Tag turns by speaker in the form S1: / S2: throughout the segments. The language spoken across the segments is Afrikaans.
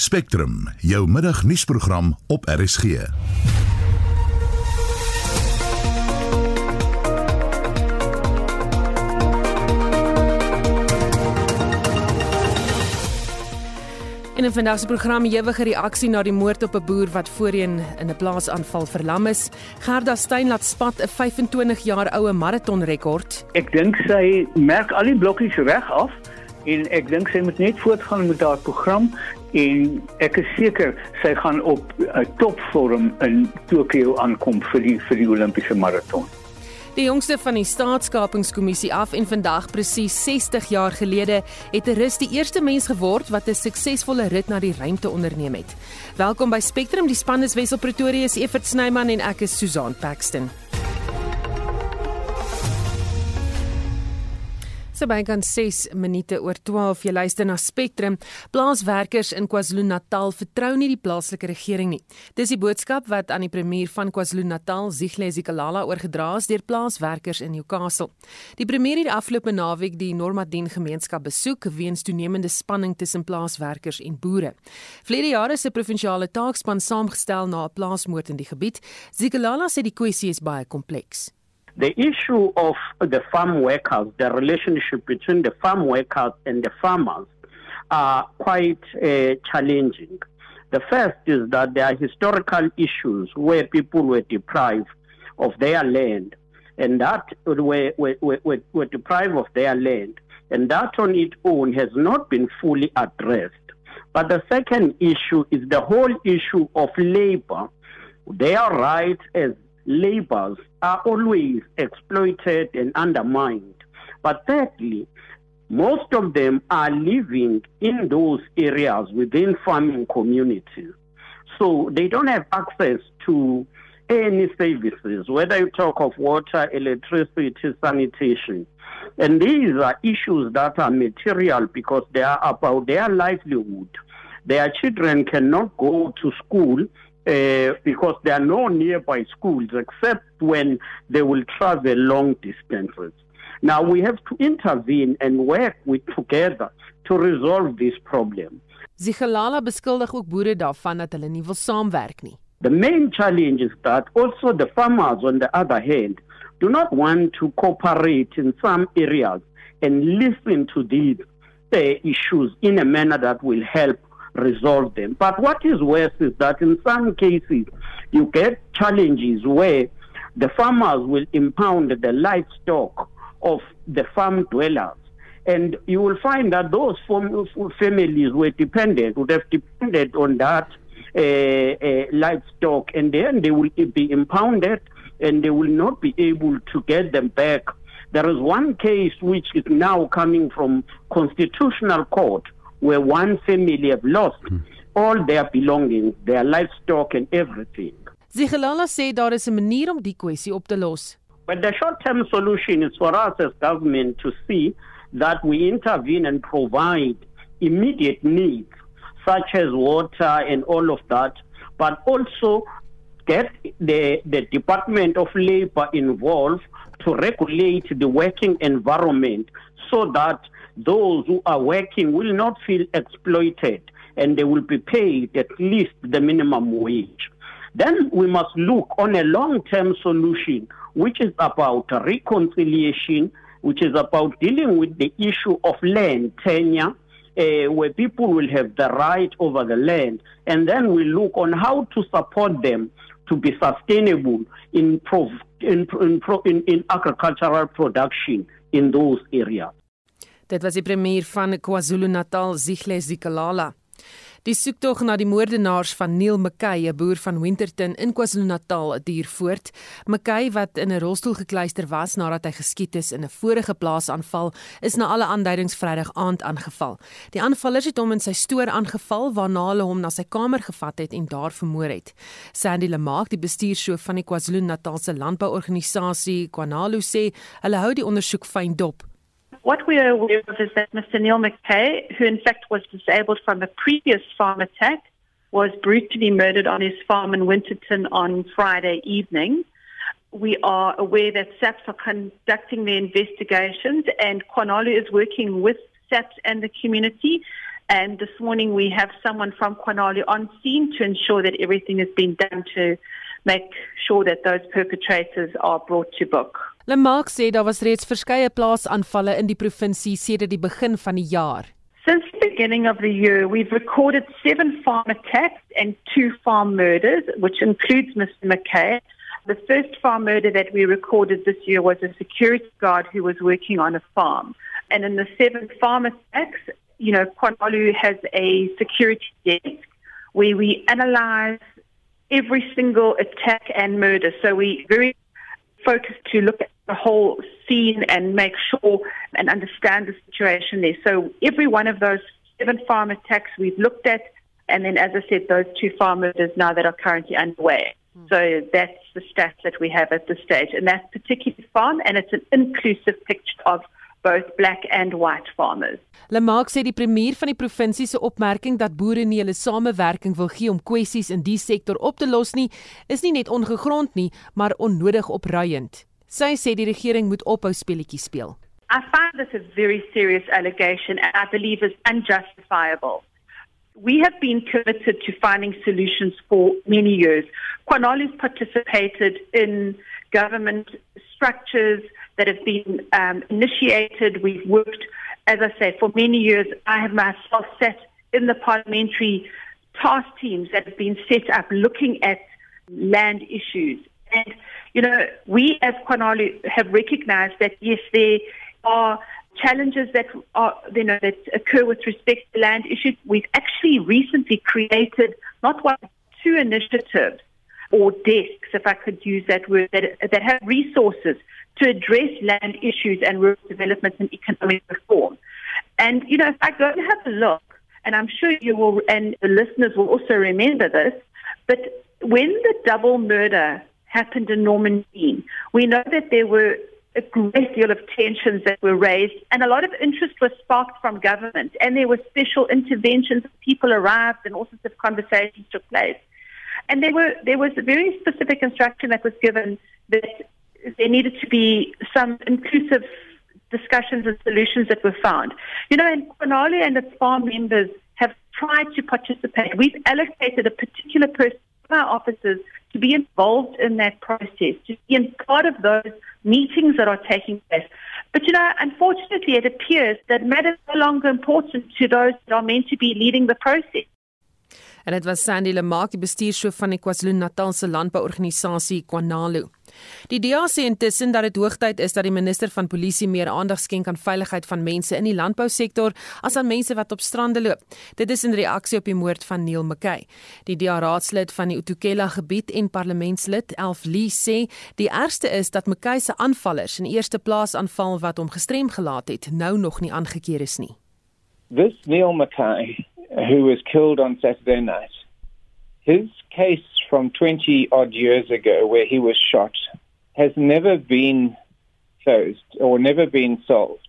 S1: Spectrum, jou middagnuusprogram op RSG.
S2: In 'n vandag se program ewige reaksie na die moord op 'n boer wat voorheen in 'n plaasaanval verlam is. Gerda Steyn laat spat 'n 25 jaar oue maratonrekord.
S3: Ek dink sy merk al die blokkies reg af en ek dink sy moet net voortgaan met haar program en ek is seker sy gaan op 'n topvorm in Tokio aankom vir die vir die Olimpiese maraton.
S2: Die jongste van die staatskapingskommissie af en vandag presies 60 jaar gelede het 'n rus die eerste mens geword wat 'n suksesvolle rit na die ruimte onderneem het. Welkom by Spectrum, die span is Wessel Pretoria, Evert Snyman en ek is Susan Paxton. So by kan 6 minute oor 12 jy luister na Spectrum. Plaaswerkers in KwaZulu-Natal vertrou nie die plaaslike regering nie. Dis die boodskap wat aan die premier van KwaZulu-Natal, Zihle Zikalala, oorgedra is deur plaaswerkers in Newcastle. Die premier het die afgelope naweek die Normadien gemeenskap besoek weens toenemende spanning tussen plaaswerkers en boere. Vlede jare se provinsiale taakspan saamgestel na 'n plaasmoord in die gebied. Zikalala sê die kwessie is baie kompleks.
S4: The issue of the farm workers, the relationship between the farm workers and the farmers are quite uh, challenging. The first is that there are historical issues where people were deprived of their land, and that were, were, were, were deprived of their land, and that on its own has not been fully addressed. But the second issue is the whole issue of labor, their rights as laborers are always exploited and undermined. But thirdly, most of them are living in those areas within farming communities. So they don't have access to any services, whether you talk of water, electricity, sanitation. And these are issues that are material because they are about their livelihood. Their children cannot go to school uh, because there are no nearby schools except when they will travel long distances. Now we have to intervene and work with together to resolve this problem.
S2: Zigalala beskuldig ook boere daarvan dat hulle nie wil saamwerk nie.
S4: The main challenge is that also the farmers on the other hand do not want to cooperate in some areas and listen to these uh, issues in a manner that will help resolve them. But what is worse is that in some cases, you get challenges where the farmers will impound the livestock of the farm dwellers. And you will find that those families were dependent, would have depended on that uh, uh, livestock, and then they will be impounded and they will not be able to get them back. There is one case which is now coming from Constitutional Court where one family have lost hmm. all their belongings, their livestock and everything.
S2: Zigelala sê daar is 'n manier om die kwessie op te los.
S4: But the short-term solution is for us as government to see that we intervene and provide immediate needs such as water and all of that, but also get the, the Department of Labor involved to regulate the working environment so that those who are working will not feel exploited and they will be paid at least the minimum wage. Then we must look on a long term solution, which is about reconciliation, which is about dealing with the issue of land tenure. Uh, where people will have the right over the land, and then we look on how to support them to be sustainable in, prov- in, in, in, in agricultural production in those areas.
S2: Dit was die premier van KwaZulu-Natal, Zihle Zikalala. Die soektog na die moordenaars van Neil McKay, 'n boer van Winterton in KwaZulu-Natal, duur voort. McKay wat in 'n rolstoel gekluister was nadat hy geskiet is in 'n vorige plaasaanval, is na alle aanduidings Vrydag aand aangeval. Die aanvallers het hom in sy stoor aangeval waarna hulle hom na sy kamer gevat het en daar vermoor het. Sandy Lemaak, die bestuurshoof van die KwaZulu-Natalse landbouorganisasie Kwanalu sê, hulle hou die ondersoek fyn dop.
S5: What we are aware of is that Mr. Neil McKay, who in fact was disabled from a previous farm attack, was brutally murdered on his farm in Winterton on Friday evening. We are aware that SAPS are conducting their investigations and Quanalu is working with SAPS and the community And this morning we have someone from Quanali on scene to ensure that everything has been done to make sure that those perpetrators are brought to book.
S2: Lemark sê daar was reeds verskeie plaasaanvalle in die provinsie sedert die begin van die jaar.
S5: Since the beginning of the year, we've recorded seven farm attacks and two farm murders, which includes Mr. McKay. The first farm murder that we recorded this year was a security guard who was working on a farm. And in the seven farm attacks, you know, Kwanalu has a security desk where we analyze every single attack and murder. So we very focused to look at the whole scene and make sure and understand the situation there. So every one of those seven farm attacks we've looked at, and then as I said, those two farm murders now that are currently underway. Hmm. So that's the stats that we have at this stage. And that particular farm, and it's an inclusive picture of both black and white farmers.
S2: Lemark sê die premier van die provinsie se opmerking dat boere nie hulle samewerking wil gee om kwessies in die sektor op te los nie, is nie net ongegrond nie, maar onnodig opruiend. Sy sê die regering moet ophou speletjies speel.
S5: I find this a very serious allegation and I believe is unjustifiable. We have been committed to finding solutions for many years. Quanalis participated in government structures that have been um, initiated. We've worked, as I say, for many years. I have myself sat in the parliamentary task teams that have been set up looking at land issues. And, you know, we as Quanali have recognized that, yes, there are challenges that are you know that occur with respect to land issues. We've actually recently created not one two initiatives or desks, if I could use that word, that that have resources to address land issues and rural development and economic reform. And you know, if I go and have a look, and I'm sure you will, and the listeners will also remember this, but when the double murder happened in Norman Dean, we know that there were a great deal of tensions that were raised, and a lot of interest was sparked from government, and there were special interventions. People arrived, and all sorts of conversations took place. And there were there was a very specific instruction that was given that there needed to be some inclusive discussions and solutions that were found. You know, and Quinali and its farm members have tried to participate. We've allocated a particular person our officers to be involved in that process, to be in part of those meetings that are taking place. But you know, unfortunately, it appears that matters no longer important to those that are meant to be leading the process.
S2: En dit was Sandy Lemak, bestuurshoof van die KwaZulu-Natal se landbouorganisasie Kwanalu. Die DA sê intussen dat dit hoogtyd is dat die minister van polisie meer aandag skenk aan veiligheid van mense in die landbousektor as aan mense wat op strande loop. Dit is in reaksie op die moord van Neil McKay. Die DA raadslid van die Utukela gebied en parlementslid Elf Lee sê die ergste is dat McKay se aanvallers in eerste plaas aanval wat hom gestrem gelaat het, nou nog nie aangekeer is nie.
S6: This Neil McKay who was killed on Saturday night. His case from 20 odd years ago, where he was shot, has never been closed or never been solved.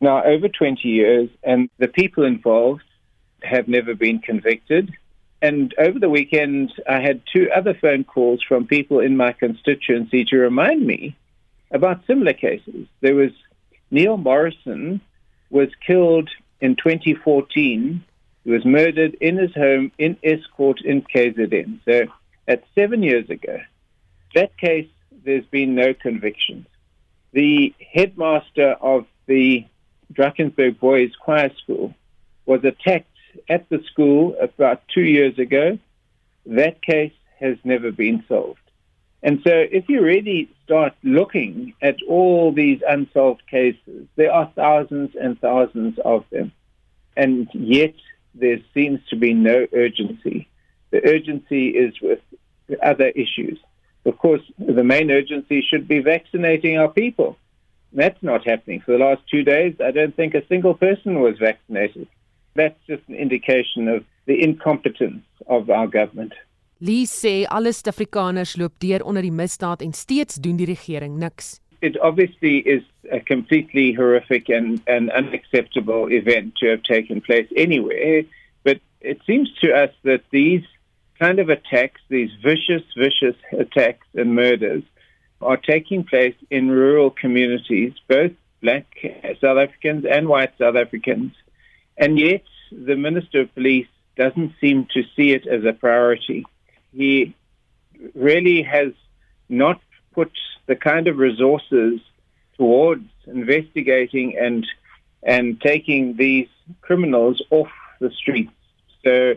S6: Now, over 20 years, and the people involved have never been convicted. And over the weekend, I had two other phone calls from people in my constituency to remind me about similar cases. There was Neil Morrison was killed in 2014 he was murdered in his home in Escort in KZN. So at seven years ago, that case, there's been no convictions. The headmaster of the Drakensberg Boys Choir School was attacked at the school about two years ago. That case has never been solved. And so, if you really start looking at all these unsolved cases, there are thousands and thousands of them. And yet, there seems to be no urgency. The urgency is with other issues. Of course, the main urgency should be vaccinating our people. That's not happening. For the last two days, I don't think a single person was vaccinated. That's just an indication of the incompetence of our government.
S2: Lee sê alle Suid-Afrikaners loop deur onder die misdaad en steeds doen die regering niks.
S6: It obviously is a completely horrific and, and unacceptable event to have taken place anywhere. But it seems to us that these kind of attacks, these vicious, vicious attacks and murders, are taking place in rural communities, both black South Africans and white South Africans. And yet, the Minister of Police doesn't seem to see it as a priority. He really has not put the kind of resources towards investigating and and taking these criminals off the streets. So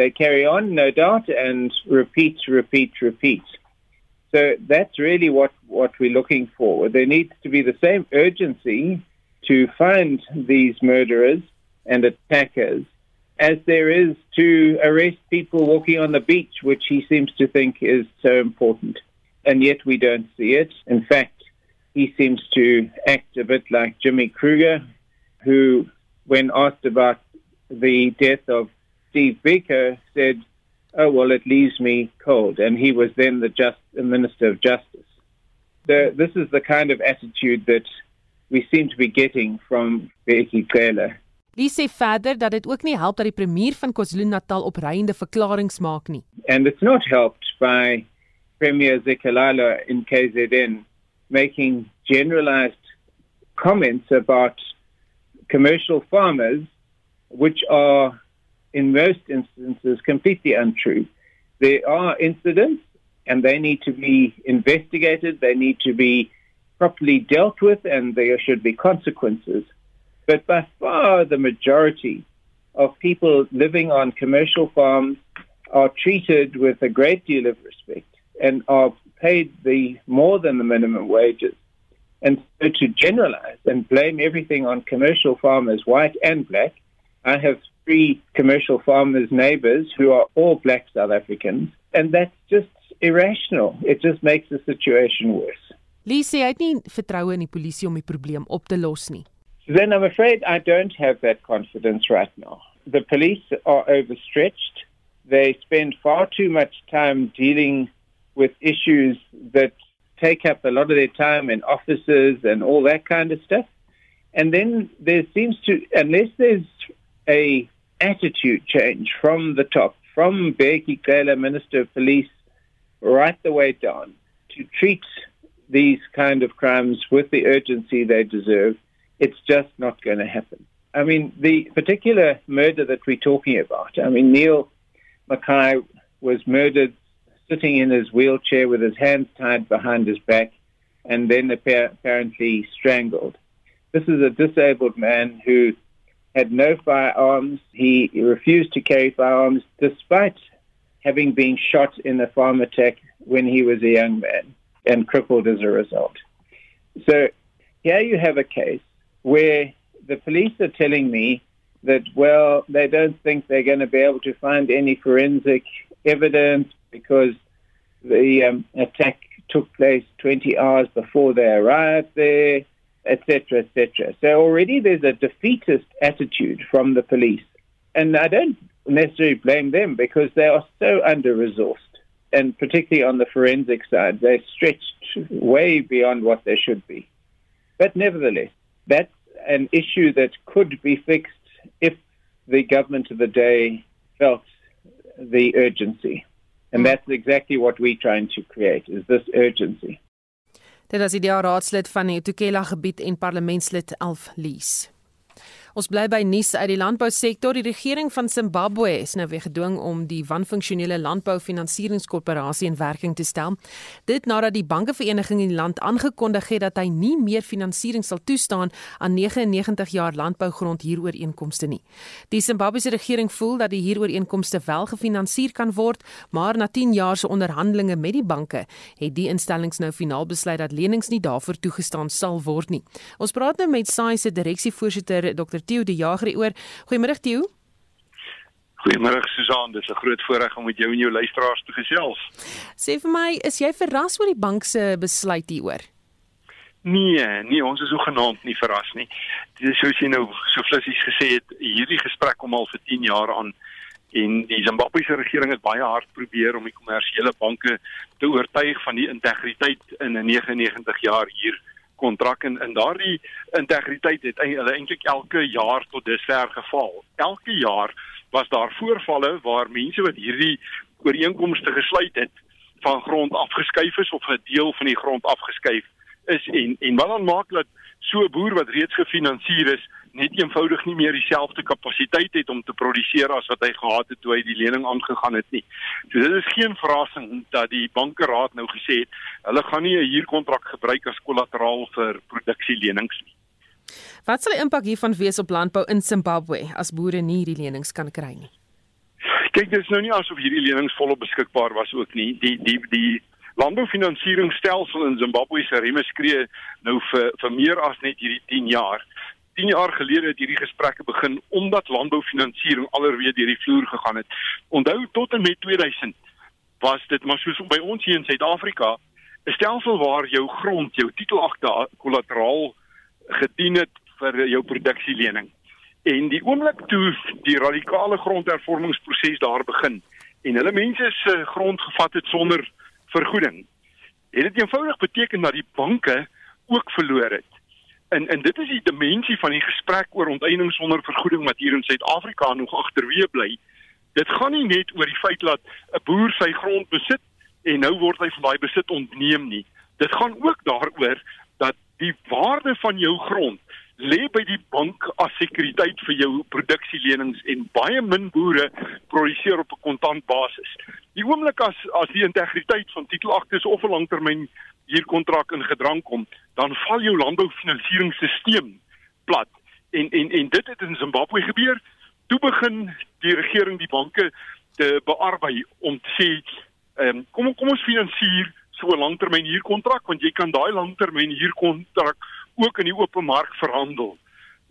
S6: they carry on, no doubt, and repeat, repeat, repeat. So that's really what, what we're looking for. There needs to be the same urgency to find these murderers and attackers as there is to arrest people walking on the beach, which he seems to think is so important. And yet we don't see it. In fact, he seems to act a bit like Jimmy Kruger, who, when asked about the death of Steve Biko, said, Oh, well, it leaves me cold. And he was then the, just, the Minister of Justice. So this is the kind of attitude that we seem to be getting from Becky Kela.
S2: Lee sê verder dat dit ook nie help dat die premier van KwaZulu-Natal opreiende verklaringe maak nie.
S6: And it's not helped by Premier Zikalala in KZN making generalized comments about commercial farmers which are in most instances completely untrue. There are incidents and they need to be investigated, they need to be properly dealt with and there should be consequences. But by far the majority of people living on commercial farms are treated with a great deal of respect and are paid the more than the minimum wages. And so to generalize and blame everything on commercial farmers, white and black, I have three commercial farmers' neighbors who are all black South Africans, and that's just irrational. It just makes the situation worse.
S2: Lee sê hy het nie vertroue in die polisie om die probleem op te los nie.
S6: then I'm afraid I don't have that confidence right now. The police are overstretched. They spend far too much time dealing with issues that take up a lot of their time in offices and all that kind of stuff. And then there seems to, unless there's a attitude change from the top, from Beki Kela, Minister of Police, right the way down, to treat these kind of crimes with the urgency they deserve, it's just not going to happen. I mean, the particular murder that we're talking about, I mean, Neil Mackay was murdered sitting in his wheelchair with his hands tied behind his back and then apparently strangled. This is a disabled man who had no firearms. He refused to carry firearms despite having been shot in a farm attack when he was a young man and crippled as a result. So here you have a case where the police are telling me that, well, they don't think they're going to be able to find any forensic evidence because the um, attack took place 20 hours before they arrived there, etc., etc. So already there's a defeatist attitude from the police. And I don't necessarily blame them because they are so under resourced. And particularly on the forensic side, they're stretched way beyond what they should be. But nevertheless, that's an issue that could be fixed if the government of the day felt the urgency. And mm. that's exactly what we're trying to create is this urgency.
S2: Dit is die raadslid van die Tukela gebied en parlementslid Alf Lees. Ons bly by nuus uit die landbousektor. Die regering van Zimbabwe is nou weer gedwing om die wanfunksionele landboufinansieringskorporasie in werking te stel. Dit nadat die bankevereniging in die land aangekondig het dat hy nie meer finansiering sal toestaan aan 99 jaar landbougrond huurooreenkomste nie. Die Zimbabwese regering voel dat die huurooreenkomste wel gefinansier kan word, maar na 10 jaar se onderhandelinge met die banke het die instellings nou finaal besluit dat lenings nie daarvoor toegestaan sal word nie. Ons praat nou met SAI se direksievoorsitter Dr. Theo De Jager hieroor. Goeiemôre Theo.
S7: Goeiemôre Susan, dis 'n groot voorreg om met jou en jou luisteraars te gesels.
S2: Sê vir my, is jy verras oor die bank se besluit hieroor?
S7: Nee, nee, ons is hoegenaamd nie verras nie. Dis soos jy nou so flissies gesê het, hierdie gesprek kom al vir 10 jaar aan en die Zimbabwese regering het baie hard probeer om die kommersiële banke te oortuig van die integriteit in 'n 99 jaar hier kontrak en in daardie integriteit het hulle eintlik elke jaar tot dusver geval. Elke jaar was daar voorvalle waar mense wat hierdie ooreenkomste gesluit het van grond afgeskuif is of 'n deel van die grond afgeskuif is en en wat dan maak dat so 'n boer wat reeds gefinansier is net eenvoudig nie meer dieselfde kapasiteit het om te produseer as wat hy gehad het toe hy die lening aangegaan het nie. So dit is geen verrassing dat die bankeraad nou gesê het hulle gaan nie 'n huurkontrak gebruik as kollateraal vir produksielenings nie.
S2: Wat sal die impak hiervan wees op landbou in Zimbabwe as boere nie hierdie lenings kan kry nie?
S7: Kyk, dit is nou nie asof hierdie lenings volop beskikbaar was ook nie. Die die die landboufinansieringsstelsel in Zimbabwe se remme skree nou vir vir meer as net hierdie 10 jaar. 10 jaar gelede het hierdie gesprekke begin omdat landboufinansiering alreeds deur die vloer gegaan het. Onthou tot en met 2000 was dit maar soos by ons hier in Suid-Afrika 'n stelsel waar jou grond, jou titelagte kollateraal gedien het vir jou produksielening. En die oomblik toe die radikale grondhervormingsproses daar begin en hulle mense se grond gevat het sonder vergoeding, het dit eenvoudig beteken dat die banke ook verloor het. En en dit is die dimensie van die gesprek oor onteiening sonder vergoeding wat hier in Suid-Afrika nog agterweë bly. Dit gaan nie net oor die feit dat 'n boer sy grond besit en nou word hy van daai besit ontneem nie. Dit gaan ook daaroor dat die waarde van jou grond lê by die bank as sekuriteit vir jou produksielenings en baie min boere produseer op 'n kontantbasis. Die oomblik as as die integriteit van titelaktes of 'n langtermyn huurkontrak in gedrang kom, dan val jou landboufinansieringsstelsel plat. En en en dit het in Zimbabwe gebeur. Toe begin die regering die banke te bearbei om te sê, ehm um, kom kom ons finansier so 'n langtermyn huurkontrak want jy kan daai langtermyn huurkontrak ook in die open mark verhandel.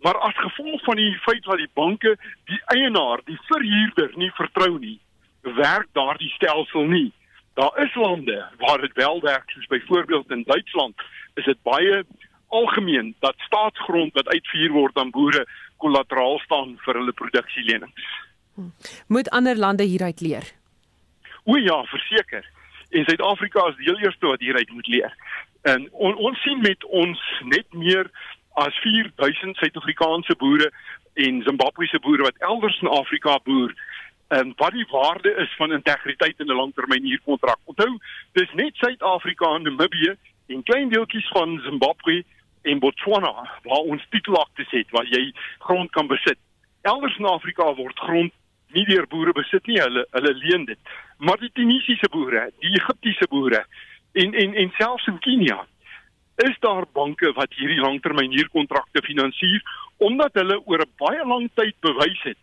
S7: Maar as gevolg van die feit dat die banke die eienaar, die verhuurder nie vertrou nie, werk daardie stelsel nie. Daar is lande waar dit wel werk, soos byvoorbeeld in Duitsland, is dit baie algemeen dat staatsgrond wat uitvuur word aan boere kollateraal staan vir hulle produksielenings.
S2: Moet ander lande hieruit leer?
S7: O ja, verseker. En Suid-Afrika is die heel eerste wat hieruit moet leer. En on, ons sien met ons net meer as 4000 Suid-Afrikaanse boere en Zimbabwese boere wat elders in Afrika boer en wat die waarde is van integriteit in 'n langtermyn huurkontrak. Onthou, dis net Suid-Afrika en Namibië en klein deeltjies van Zimbabwe en Botswana waar ons titelaktes het waar jy grond kan besit. Elders in Afrika word grond nie deur boere besit nie, hulle hulle leen dit. Maar die Tunisiese boere, die Egiptiese boere en en en selfs in Kenia is daar banke wat hierdie langtermyn huurkontrakte finansier omdat hulle oor 'n baie lang tyd bewys het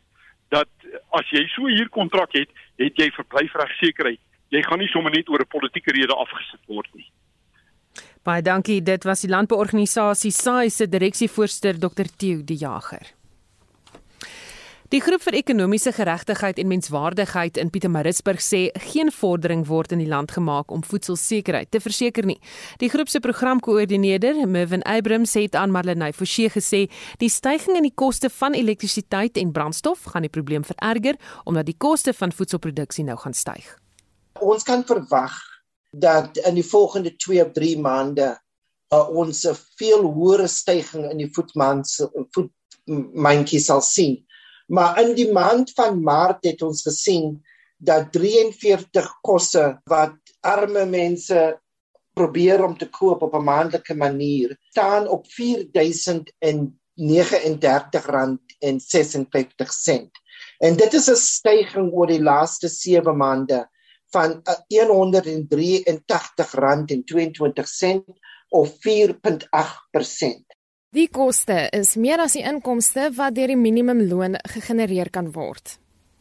S7: dat as jy so hier kontrak het, het jy verblyfregsekerheid. Jy gaan nie sommer net oor 'n politieke rede afgesit word nie.
S2: Baie dankie. Dit was die landbeorganisasie SAI se direksievoorsitter Dr. Theo De Jager. Die groep vir ekonomiese geregtigheid en menswaardigheid in Pietermaritzburg sê geen vordering word in die land gemaak om voedselsekerheid te verseker nie. Die groep se programkoördineerder, Mervin Abrams, het aan Marlenae Forsie gesê, die stygings in die koste van elektrisiteit en brandstof gaan die probleem vererger omdat die koste van voedselproduksie nou gaan styg.
S8: Ons kan verwag dat in die volgende 2 of 3 maande uh, ons 'n veel hoër stygings in die voedmans voedmandjie sal sien Maar in die maand van Maart het ons gesien dat 43 kosse wat arme mense probeer om te koop op 'n maandelike manier staan op R4039.56. En dit is 'n stygings oor die laaste 7 maande van R183.22 of 4.8%.
S9: Die koste is meer as die inkomste wat deur die minimumloon gegenereer kan word.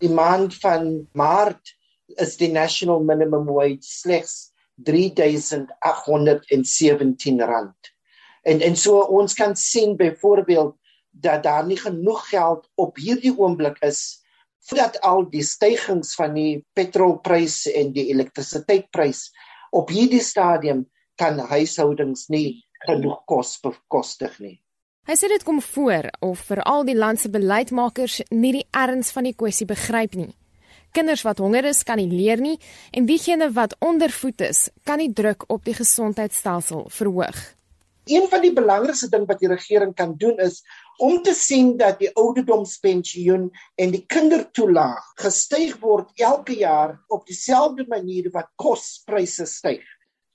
S8: Die maand van Maart is die national minimum wage slegs R3817. En en so ons kan sien byvoorbeeld dat daar nie genoeg geld op hierdie oomblik is voordat al die stygings van die petrolpryse en die elektrisiteitsprys op hierdie stadium kan huishoudings nie genoeg kos bekostig nie.
S9: Hy sê dit kom voor of veral die land se beleidsmakers nie die erns van die kwessie begryp nie. Kinders wat honger is, kan nie leer nie en diegene wat ondervoed is, kan nie druk op die gesondheidstelsel verhoog.
S8: Een van die belangrikste ding wat die regering kan doen is om te sien dat die ouderdomspensioen en die kindertoelaag gestyg word elke jaar op dieselfde manier wat kospryse styg.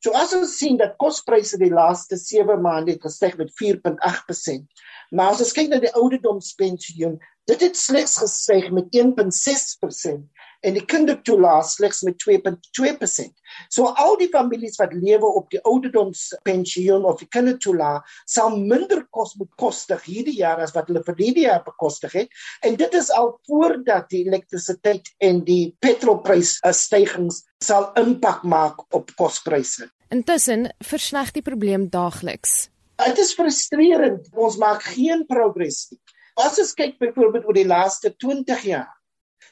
S8: So as ons sien dat kospryse die laaste 7 maande gestyg met 4.8%. Maar as ons kyk na die ouderdomspensioen, dit het slegs gestyg met 1.6% en die kindertoelaas slegs met 2.2%. So al die families wat lewe op die ouderdomspensioen of die kindertoelaas sal minder kos moet kostig hierdie jaar as wat hulle vir hierdie jaar bekostig het en dit is al voordat die elektrisiteit en die petrolprysstygings sal impak maak op kospryse.
S9: Intussen versleg die probleem daagliks.
S8: Dit is frustrerend. Ons maak geen progress nie. As ons kyk byvoorbeeld oor die laaste 20 jaar,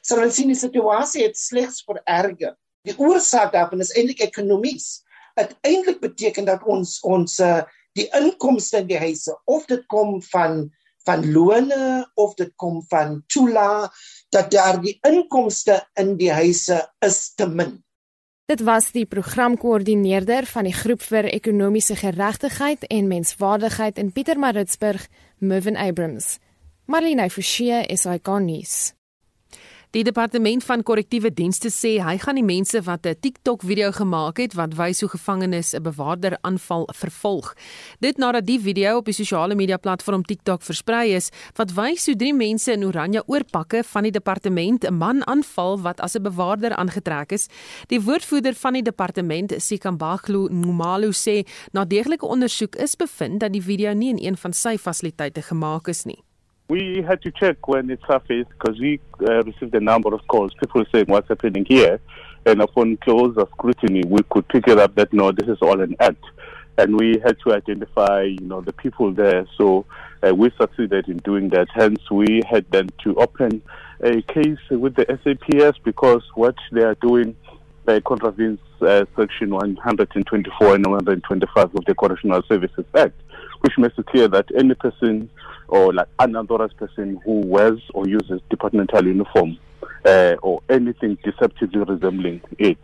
S8: sal ons sien die situasie het slegs vererger. Die oorsaak daarvan is eintlik ekonomies. Dit eintlik beteken dat ons ons uh, die inkomste in die huise of dit kom van van lone of dit kom van toela dat daar die inkomste in die huise is te min.
S9: Dit was die programkoördineerder van die groep vir ekonomiese geregtigheid en menswaardigheid in Pietermaritzburg, Mervin Abrams. Marlene Forsie is nuus.
S2: Die departement van korrektiewe dienste sê hy gaan die mense wat 'n TikTok video gemaak het wat wys hoe gevangenes 'n bewaarder aanval vervolg. Dit nadat die video op die sosiale media platform TikTok versprei is wat wys hoe drie mense in oranje oorpakke van die departement 'n man aanval wat as 'n bewaarder aangetrek is. Die woordvoerder van die departement, Sikambaglu Numalo sê na deeglike ondersoek is bevind dat die video nie in een van sy fasiliteite gemaak is nie.
S10: We had to check when it surfaced because we uh, received a number of calls, people saying what's happening here. And upon closer scrutiny, we could pick it up that no, this is all an act. And we had to identify, you know, the people there. So uh, we succeeded in doing that. Hence, we had then to open a case with the SAPS because what they are doing uh, contravenes uh, Section 124 and 125 of the Correctional Services Act, which makes it clear that any person or like unauthorized person who wears or uses departmental uniform uh, or anything deceptively resembling it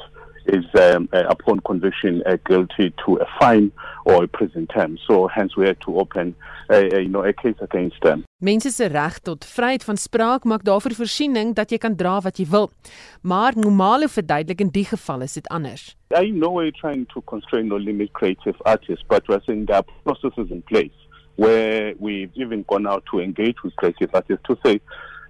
S10: is um, uh, upon conviction uh, guilty to a fine or a prison term. So hence we had to open a, a, you know a case against them.
S2: Mense se reg tot vryheid van spraak maak daarvoor voorsiening dat jy kan dra wat jy wil. Maar normale verduidelik in die geval is dit anders.
S10: I know we're trying to constrain or limit creative artists, but we're saying there are processes in place where we've even gone out to engage with creative artists to say,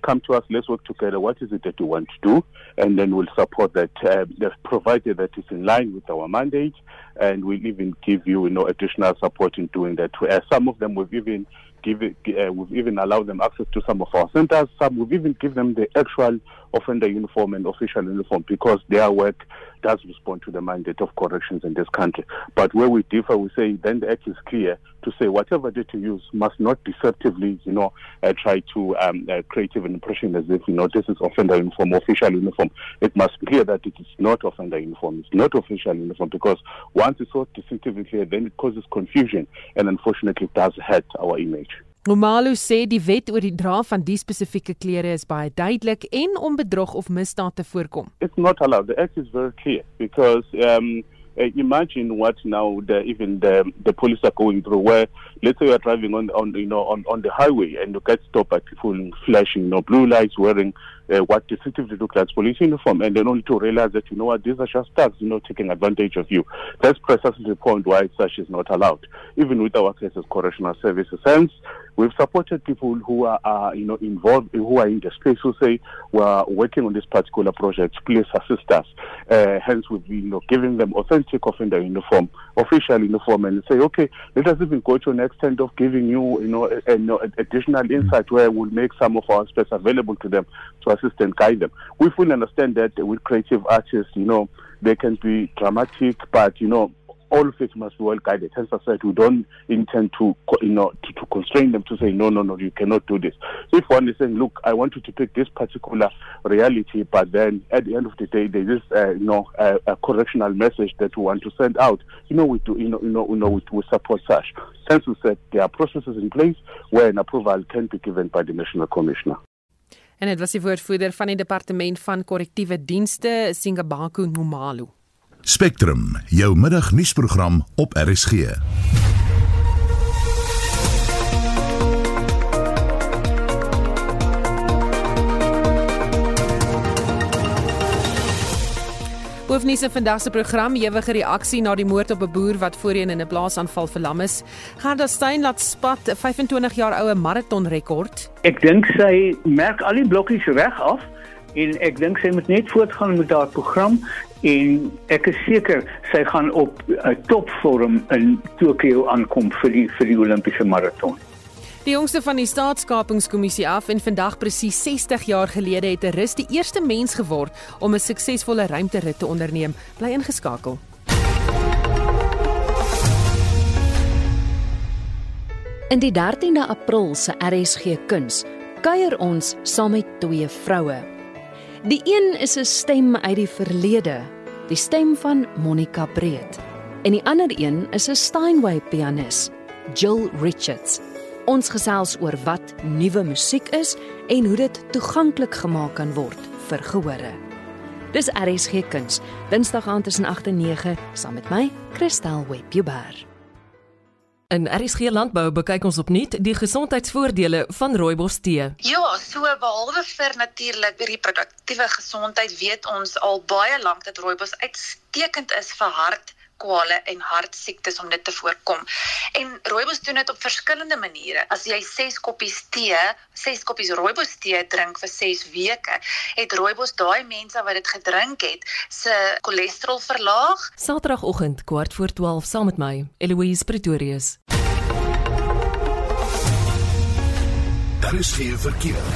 S10: come to us, let's work together. What is it that you want to do? And then we'll support that, uh, provided that it's in line with our mandate. And we'll even give you, you know, additional support in doing that. Uh, some of them we've even uh, we've even allowed them access to some of our centers. Some we've even given them the actual offender uniform and official uniform because their work does respond to the mandate of corrections in this country. But where we differ, we say then the act is clear to say whatever data use must not deceptively, you know, uh, try to um, uh, create an impression as if, you know, this is offender uniform, official uniform. It must be clear that it is not offender uniform, it's not official uniform because once it's so distinctively clear, then it causes confusion and unfortunately does hurt our image.
S2: Nomalo sê die wet oor die dra van die spesifieke klere is baie duidelik en om bedrog of misdaad te voorkom.
S10: It's not allowed. The act is very clear because um uh, imagine what now the, even the the police are going through where let's say you are driving on on you know on on the highway and you get stopped by people flashing you know blue lights wearing uh, what distinctively look like police uniform, and then only to realize that you know what these are just thugs, you know, taking advantage of you. That's precisely the point why such is not allowed. Even with our cases, correctional services, hence we've supported people who are, are you know involved, who are in the space, who say we're working on this particular project. Please assist us. Uh, hence, we've been, you know giving them authentic offender uniform, official uniform, and say, okay, let us even go to an extent of giving you you know, a, a, you know additional insight where we'll make some of our space available to them to assist and guide them. We fully understand that with creative artists, you know, they can be dramatic, but you know, all of it must be well guided. Hence, I said we don't intend to, you know, to, to, constrain them to say no, no, no, you cannot do this. If one is saying, look, I want you to pick this particular reality, but then at the end of the day, there is, uh, you know, a, a, correctional message that we want to send out. You know, we do, you know, you know, you know, we, we support such. Hence, we said there are processes in place where an approval can be given by the national commissioner.
S2: En dit was die woordvoerder van die departement van korrektiewe dienste, Singabaku Nomalo.
S1: Spectrum, jou middagnuusprogram op RSG.
S2: Hoofnuus in vandag se program ewige reaksie na die moord op 'n boer wat voorheen in 'n blaasaanval verlam is. Gerda Stein laat spat 'n 25 jaar oue maratonrekord.
S3: Ek dink sy merk al die blokkies reg af en ek dink sy moet net voortgaan met haar program en ek is seker sy gaan op 'n uh, topvorm in Tokio aankom vir die vir die Olimpiese maraton.
S2: Die jongste van die staatskapingskommissie af en vandag presies 60 jaar gelede het 'n rus die eerste mens geword om 'n suksesvolle ruimterit te onderneem. Bly ingeskakel.
S11: In die 13de April se RSG Kuns kuier ons saam met twee vroue. Die een is 'n stem uit die verlede, die stem van Monica Breed, en die ander een is 'n Steinway pianis, Jill Richards. Ons gesels oor wat nuwe musiek is en hoe dit toeganklik gemaak kan word vir gehore. Dis RSG Kuns, Dinsdag aand tussen 8 en 9 saam met my, Christel Webber.
S12: In RSG Landbou bekyk ons opnuut die gesondheidsvoordele van rooibos tee.
S13: Ja, so behalwe vir natuurlik reproduktiewe gesondheid weet ons al baie lank dat rooibos uitstekend is vir hart kwale en hartsiektes om dit te voorkom. En rooibos doen dit op verskillende maniere. As jy 6 koppies tee, 6 koppies rooibos tee drink vir 6 weke, het rooibos daai mense wat dit gedrink het, se cholesterol verlaag.
S12: Saterdagoggend kwart voor 12 saam met my, Eloise Pretorius.
S1: Daar is geen verkeer.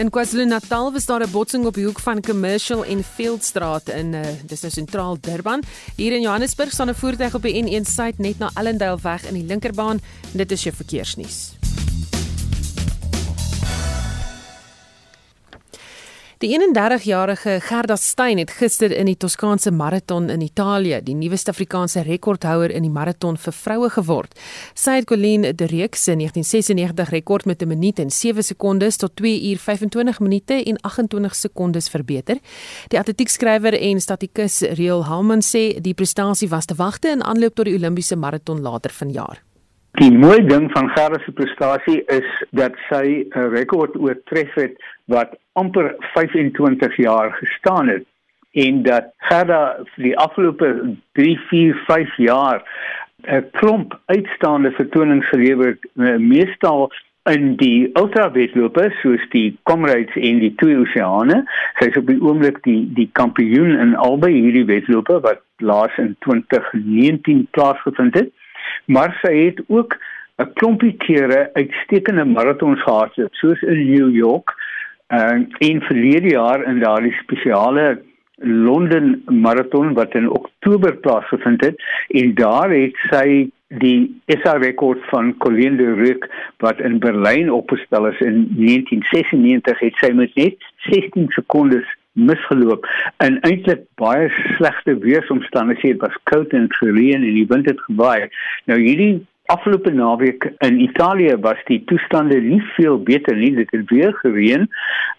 S2: In KwaZulu-Natal was daar 'n botsing op die hoek van Commercial en Fieldstraat in uh, dis nou sentraal Durban. Hier in Johannesburg staan 'n voertuig op die N1 suid net na Ellendale weg in die linkerbaan. Dit is jou verkeersnuus. Die 31-jarige Gerda Stein het gister in die Toskaanse maraton in Italië die nuwe Suid-Afrikaanse rekordhouer in die maraton vir vroue geword. Sy het Colleen de Reeks se 1996 rekord met 'n minuut en 7 sekondes tot 2 uur 25 minute en 28 sekondes verbeter. Die atletiekskrywer en statikus Real Halman sê die prestasie was te wagte in aanloop tot die Olimpiese maraton later vanjaar.
S3: Die mooi ding van Gerda se prestasie is dat sy 'n rekord oortref het wat amper 25 jaar gestaan het en dat Gerda vir die afgelope 3, 4, 5 jaar 'n klomp uitstaande vertonings gelewer het, eh, meestal in die ultrawedlope soos die Comrades en die Twee Oseane. Sy is op die oomblik die die kampioen in albei hierdie wedlope wat laas in 2019 plaasgevind het. Maar sy het ook 'n klompie kere uitstekende maratons gehad soos in New York uh, en verlede jaar in daardie spesiale Londen maraton wat in Oktober plaasgevind het. En daar het sy die SA rekord van Colleen de Ruyck wat in Berlyn opgestel is in 1996 het sy met net 16 sekondes misgeloop in eintlik baie slegte weeromstandighede was koud en gereën en die wind het gewaai nou hierdie afgelope naweek in Italië was die toestande nie veel beter nie. Dit het weer gereën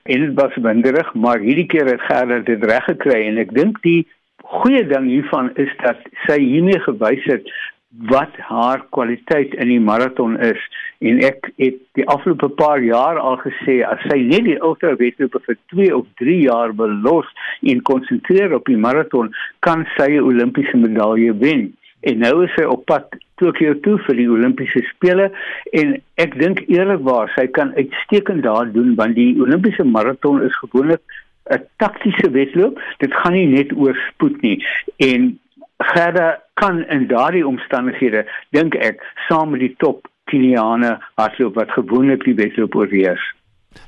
S3: en dit was winderig, maar hierdie keer het Gerda dit reg gekry en ek dink die goeie ding hiervan is dat sy hiermee gewys het wat haar kwaliteit in die maraton is. En ek het die afgelope paar jaar al gesê as sy net die ultra wedlope vir 2 of 3 jaar belos en konsentreer op die maraton kan sy 'n Olimpiese medalje wen. En nou is sy op pad Tokio toe vir die Olimpiese spele en ek dink eerlikwaar sy kan uitstekend daar doen want die Olimpiese maraton is gewoonlik 'n taktiese wedloop. Dit gaan nie net oor spoed nie. En Gerda kan in daardie omstandighede dink ek saam met die top Keniane hardloop wat gewoonlik die wedloop oorheers?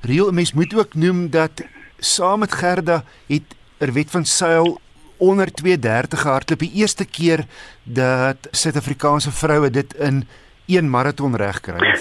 S14: Rio mens moet ook noem dat saam met Gerda het Erwet van Sail onder 230 gehardloop. Die eerste keer dat Suid-Afrikaanse vroue dit in een maraton reg kry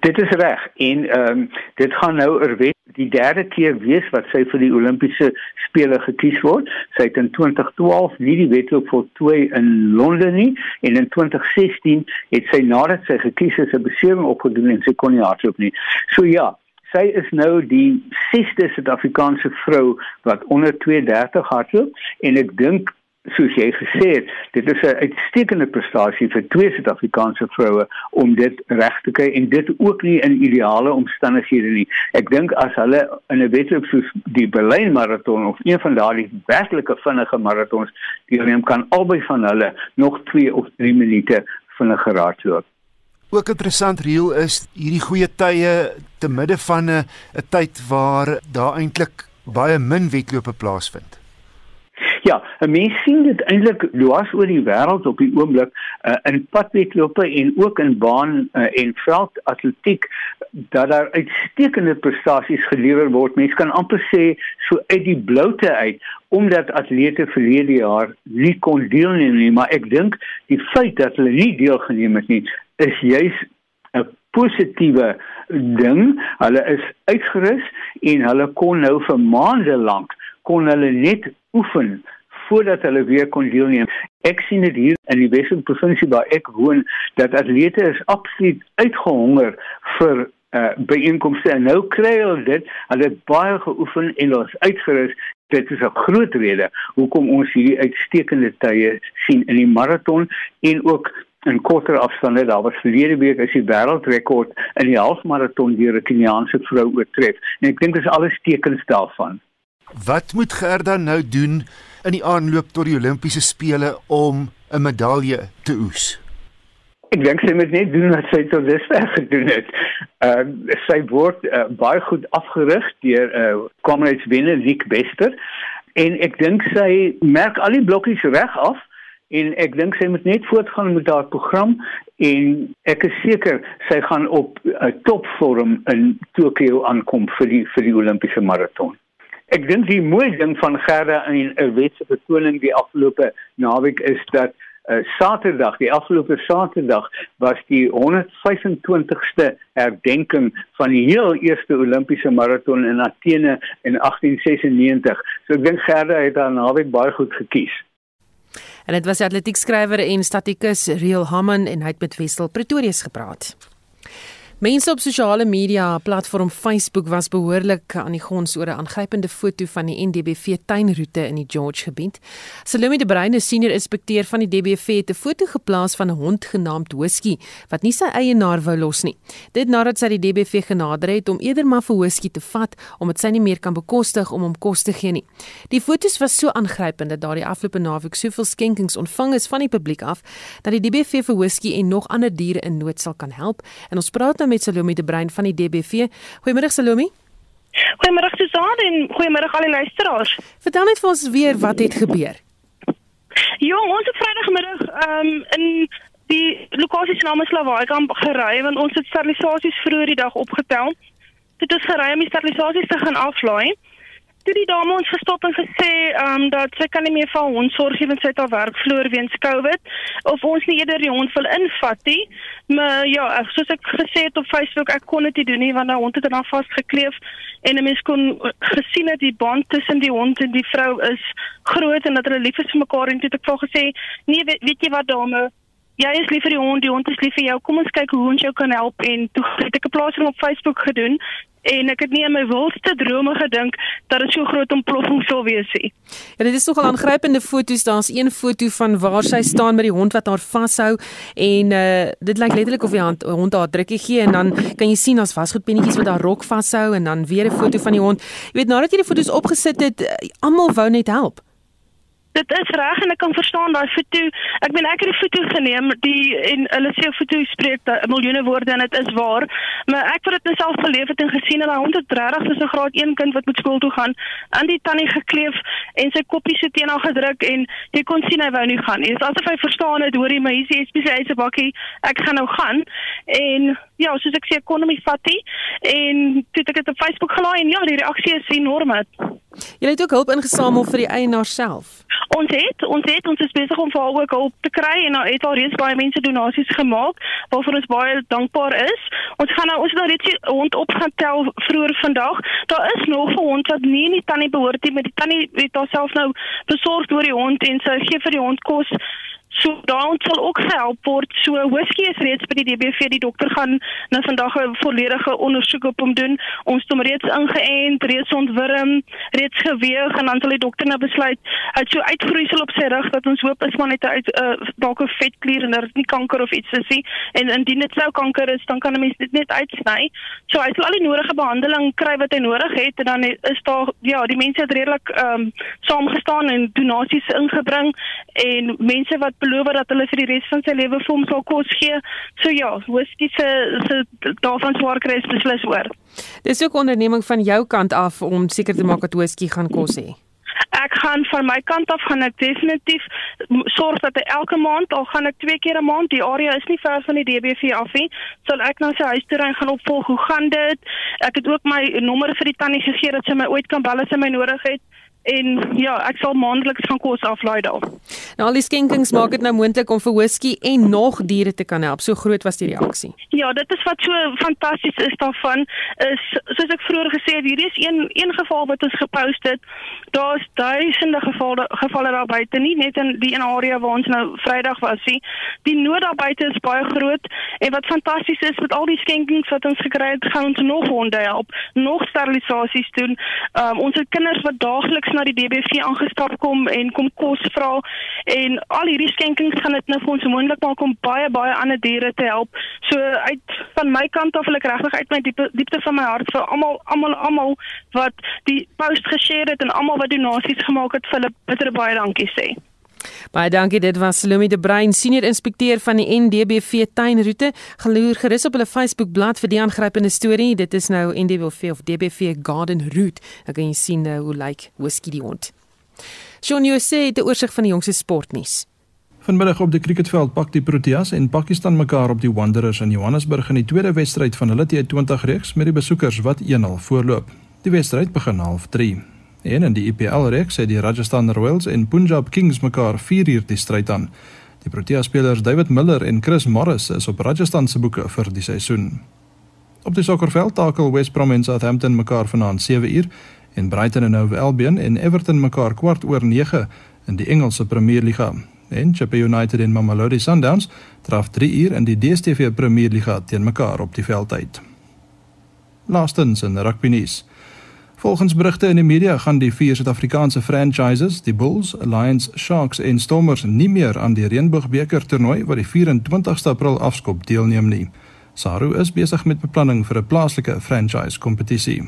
S3: Dit is reg en ehm um, dit gaan nou erwet die derde keer wees wat sy vir die Olimpiese spele gekies word. Sy het in 2012 nie die wedloop voltooi in Londen nie en in 2016 het sy nadat sy gekies is 'n besering opgedoen en sy kon nie hardloop nie. So ja, sy is nou die sesde Suid-Afrikaanse vrou wat onder 230 hardloop en ek dink soos jy gesê het, dit is 'n uitstekende prestasie vir twee Suid-Afrikaanse vroue om dit reg te kry en dit ook nie in ideale omstandighede nie. Ek dink as hulle in 'n wedloop soos die Berlyn maraton of een van daardie werklike vinnige maratons deelneem kan albei van hulle nog 2 of 3 minute vinniger hardloop.
S14: Ook interessant reel is hierdie goeie tye te midde van 'n tyd waar daar eintlik baie min wedlope plaasvind.
S3: Ja, 'n mens sien dit eintlik dwars oor die wêreld op die oomblik uh, in padwedlope en ook in baan uh, en veldatletiek dat daar uitstekende prestasies gelewer word. Mens kan amper sê so uit die bloute uit omdat atlete verlede jaar nie kon deelneem nie, maar ek dink die feit dat hulle nie deelgeneem het nie is juis 'n positiewe ding. Hulle is uitgerus en hulle kon nou vir maande lank kon hulle net oefen voordat hulle weer kon deelneem. Ek sien dit hier in die Wes-Kaap provinsie waar ek woon dat atlete is absoluut uitgehonger vir uh byeenkomste en nou kry hulle dit. Hulle het baie geoefen en hulle is uitgerus. Dit is 'n groot rede hoekom ons hierdie uitstekende tye sien in die maraton en ook in korter afstande. Daar was verlede week as die wêreldrekord in die halfmaraton deur 'n Keniaanse vrou oortref. En ek dink dis alles tekens daarvan.
S14: Wat moet Gerda nou doen in die aanloop tot die Olimpiese spele om 'n medalje te oes?
S3: Ek dink sy moet net doen wat sy tot dusver gedoen het. Ehm uh, sy word uh, baie goed afgerig deur 'n uh, komraadswenner Nick Bester en ek dink sy merk al die blokkies reg af en ek dink sy moet net voortgaan met haar program en ek is seker sy gaan op 'n uh, topvorm in Tokio aankom vir die vir die Olimpiese maraton. Ek dink die mooi ding van Gerda in 'n wetse vertoning die afgelope naweek is dat uh, Saterdag, die afgelope Saterdag was die 125ste herdenking van die heel eerste Olimpiese maraton in Athene in 1896. So ek dink Gerda het haar naweek baie goed gekies.
S2: En dit was die atletiekskrywer en statikus Real Hammond en hy het met Wessel Pretorius gepraat. Mense op sosiale media platform Facebook was behoorlik aan die gons oor 'n aangrypende foto van die NDBV tuinroete in die George gebied. Salome de Bruin, senior inspekteur van die DBV, het 'n foto geplaas van 'n hond genaamd Whisky wat nie sy eienaar wou los nie. Dit nadat sy die DBV genader het om eerder maar vir Whisky te vat omdat sy nie meer kan bekostig om hom kos te gee nie. Die foto's was so aangrypend dat daardie afgelope naweek soveel skenkings ontvang is van die publiek af dat die DBV vir Whisky en nog ander diere in nood sal kan help. En ons praat nou met Salome de Bruin van die DBV. Goeiemôre Salome.
S15: Goeiemôre Susan en goeiemôre al die luisteraars.
S2: Vertel net vir ons weer wat het gebeur.
S15: Ja, ons het Vrydagmiddag ehm um, in die lokasie se naam is Lawaikamp gery want ons het sterilisasies vroeër die dag opgetel. Dit is gery om die sterilisasies te gaan aflaai toe die dame ons gestop en gesê um, dat sy kan nie meer vir hond sorg nie want sy het haar werk verloor weens COVID of ons nie eerder die hond wil invat nie. Maar ja, soos ek gesê het op Facebook, ek kon dit nie doen nie want die hond het dan vasgekleef en 'n mens kon gesien dat die band tussen die hond en die vrou is groot en dat hulle lief is vir mekaar en toe het ek vir gesê, "Nee, weet, weet jy wat dame, jy is lief vir die hond, die hond is lief vir jou. Kom ons kyk hoe ons jou kan help en toe het ek 'n plasing op Facebook gedoen en ek het nie in my wildste drome gedink dat dit so groot ontploffing sou wees nie.
S2: Ja, dit is nogal aangrypende foto's. Daar's een foto van waar sy staan met die hond wat haar vashou en uh dit lyk letterlik of die hand, hond haar drukkie gee en dan kan jy sien daar's wasgoedpennetjies wat haar rok vashou en dan weer 'n foto van die hond. Jy weet nadat jy die foto's opgesit het, eh, almal wou net help
S15: dit is reg en ek kan verstaan daai foto. Ek meen ek het die foto geneem die en hulle sê foto spreek 'n miljoene woorde en dit is waar. Maar ek het dit myself beleef het en gesien en daai hond het regtig soos 'n graad 1 kind wat moet skool toe gaan aan die tannie gekleef en sy koppie so teen haar gedruk en jy kon sien hy wou nie gaan nie. Dit is asof hy verstaan het, hoorie, maar hier is die spesiale bakkie. Ek gaan nou gaan. En ja, soos ek sê, ekonomie fatty en toe ek dit op Facebook gelaai en ja, die reaksie is enorm.
S2: Jy het ook hulp ingesamel vir die eienaar self.
S15: Ons het, ons het, ons is besig om vir haar ook hulp te kry en nou het al reeds baie mense donasies gemaak waarvoor ons baie dankbaar is. Ons gaan nou ons nou net die hond op gaan tel vroeër vandag. Daar is nog 'n hond wat nie in die tannie behoort nie, maar die tannie het haarself nou besorg oor die hond en sy gee vir die hond kos So daar sal ook gehelp word. So whisky is reeds by die DBV. Die dokter gaan nou vandag 'n volledige ondersoek op hom doen. Ons het hom reeds ingeënt, reeds ontwurm, reeds geweeg en dan sal die dokter nou besluit hy het so uitgroeisel op sy rug dat ons hoop is maar net uit uh, dalk 'n vetklier en daar is nie kanker of iets is nie. En indien dit sou kanker is, dan kan 'n mens dit net uitsny. So hy sal al die nodige behandeling kry wat hy nodig het en dan is daar ja, die mense het redelik ehm um, saamgestaan en donasies ingebring en mense wat beloof dat hulle vir die res van sy lewe vir hom sal kos gee. So ja, whisky se se daarvan swaar kry is beslis oor.
S2: Dis ook onderneming van jou kant af om seker te maak dat whisky gaan kos hê.
S15: Ek gaan van my kant af gaan ek definitief sorg dat hy elke maand al gaan ek twee keer 'n maand die area is nie ver van die DBV af nie sal ek na sy huis toe ry gaan opvolg hoe gaan dit ek het ook my nommer vir die tannie gegee dat sy my ooit kan bel as sy my nodig het en ja, ek sal maandeliks gaan kos aflaai daar.
S2: Nou al die skenkings maak dit nou moontlik om vir whisky en nog diere te kan help. So groot was die reaksie.
S15: Ja, dit is wat so fantasties is daarvan is soos ek vroeër gesê het, hierdie is een een geval wat ons gepost het. Daar's duisende gevalle gevalle daar buite, nie net in die een area waar ons nou Vrydag was nie. Die nood daar buite is baie groot en wat fantasties is met al die skenkings wat ons gekry het, gaan ons nog honde help, nog sterilisasies doen. Um, ons het kinders wat daagliks na die DBV aangestap kom en kom kos vra en al hierdie skenkings gaan dit nou vir ons moontlik maak om baie baie ander diere te help. So uit van my kant af wil ek regtig uit my diepte, diepte van my hart vir almal almal almal wat die post geshare het en almal wat donasies gemaak het vir hulle bitter baie dankie sê.
S2: Baie dankie dit was Salome de Bruin senior inspekteur van die NDBV tuinroete. Geloer gerus op hulle Facebook bladsy vir die aangrypende storie. Dit is nou NDBV of DBV Garden Route. Dan kan jy sien uh, hoe lyk like Whisky die hond. Shaun Jose het 'n oorsig van die jongste sportnuus.
S16: Vanmiddag op die cricketveld pak die Proteas en Pakistan mekaar op die Wanderers in Johannesburg in die tweede wedstryd van hulle T20 reeks met die besoekers wat 1-0 voorloop. Die wedstryd begin half 3. En in die IPL reeks het die Rajasthan Royals en Punjab Kings mekaar 4 uur die stryd aan. Die Protea spelers David Miller en Chris Morris is op Rajasthan se boeke vir die seisoen. Op die sokkerveld takel West Brom en Southampton mekaar vanaand 7 uur en Brighton en Hove Albion en Everton mekaar kwart oor 9 in die Engelse Premier Liga. En Sheffield United en Mamelodi Sundowns draf 3 uur in die DStv Premier Liga teen mekaar op die veld uit. Laastens in rugby nuus. Volgens berigte in die media gaan die vier Suid-Afrikaanse franchises, die Bulls, Lions, Sharks en Stormers nie meer aan die Reënboogbeker toernooi wat die 24ste April afskop deelneem nie. Saru is besig met beplanning vir 'n plaaslike franchise kompetisie.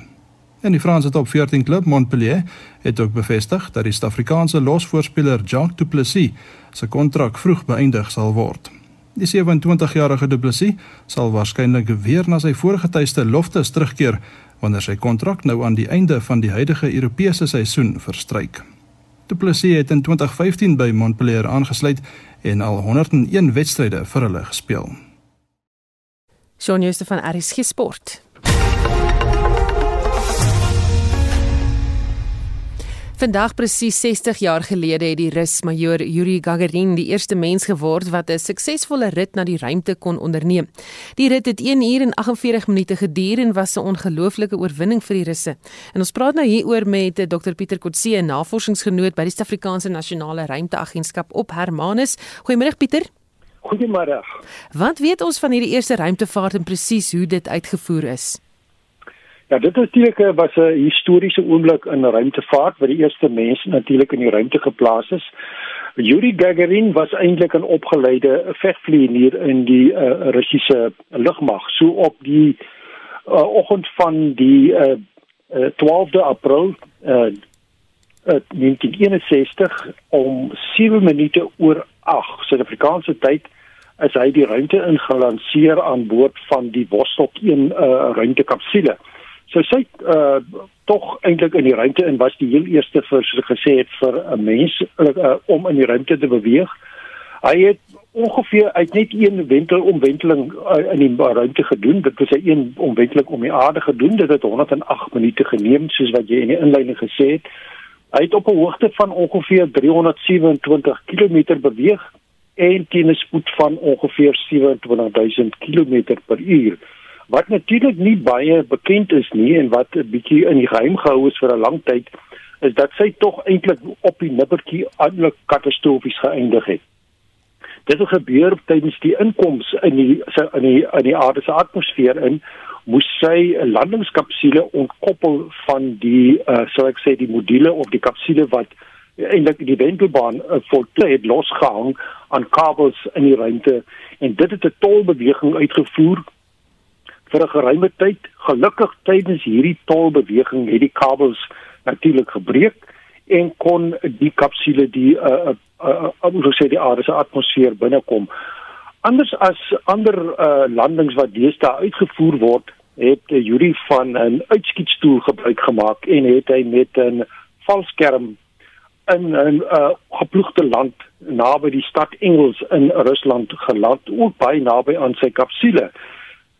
S16: En die Franse top 14 klub Montpellier het ook bevestig dat die Suid-Afrikaanse losvoorspeler Jacques Du Plessis se kontrak vroeg beëindig sal word. Die 27-jarige Du Plessis sal waarskynlik weer na sy vorige tuiste Loftus terugkeer wanneer sy kontrak nou aan die einde van die huidige Europese seisoen verstryk. Du Plessis het in 2015 by Montpellier aangesluit en al 101 wedstryde vir hulle gespeel.
S2: Shaun Jooste van RSG Sport. Vandag presies 60 jaar gelede het die Rus majoor Yuri Gagarin die eerste mens geword wat 'n suksesvolle rit na die ruimte kon onderneem. Die rit het 1 uur en 48 minute geduur en was 'n ongelooflike oorwinning vir die Russe. En ons praat nou hieroor met Dr Pieter Kotse, 'n navorsingsgenoot by die Suid-Afrikaanse Nasionale Ruimteagentskap op Hermanus. Goeiemôre Pieter.
S17: Goeiemôre.
S2: Wat weet ons van hierdie eerste ruimtevaart en presies hoe dit uitgevoer is?
S17: Ja, dit natuurlik eh, was 'n historiese oomblik in ruimtevaart waar die eerste mens natuurlik in die ruimte geplaas is. Yuri Gagarin was eintlik 'n opgeleide vegvlieënier in die uh, Russiese lugmag. So op die uh, oggend van die uh, uh, 12de April uh, uh, 1961 om 7 minute oor 8 Suid-Afrikaanse tyd is hy die ruimte ingelanseer aan boord van die Vostok 1 uh, ruimtekapsule. So sy uh tog eintlik in die ruimte in was die heel eerste vir soos ek gesê het vir 'n mens uh, om in die ruimte te beweeg. Hy het ongeveer uit net een wentel omwenteling uh, in die ruimte gedoen. Dit was 'n een omwenteling om die aarde gedoen. Dit het 108 minute geneem soos wat jy in die inleiding gesê het. Hy het op 'n hoogte van ongeveer 327 km beweeg en teen 'n spoed van ongeveer 27000 km per uur. Wat natuurlik nie baie bekend is nie en wat 'n bietjie in die geheim gehou is vir 'n lang tyd, is dat sy tog eintlik op die nippertjie eintlik katastrofies geëindig het. Dit het gebeur tydens die inkoms in die in die in die aarde se atmosfeer in moes sy 'n landingskapsule ontkoppel van die uh sou ek sê die module of die kapsule wat eintlik die wentelbaan uh, voltooi het losgehang aan kabels in die ruimte en dit het 'n tolbeweging uitgevoer vir 'n geruime tyd. Gelukkig tydens hierdie tolbeweging het die kabels natuurlik gebreek en kon die kapsule die uh uh, uh, uh sê die aarde se atmosfeer binnekom. Anders as ander uh, landings wat deesdae uitgevoer word, het uh, Yuri van 'n uitskietstoel gebruik gemaak en het hy met 'n valskerm in 'n uh, geploegde land naby die stad Engels in Rusland geland, ook baie naby aan sy kapsule.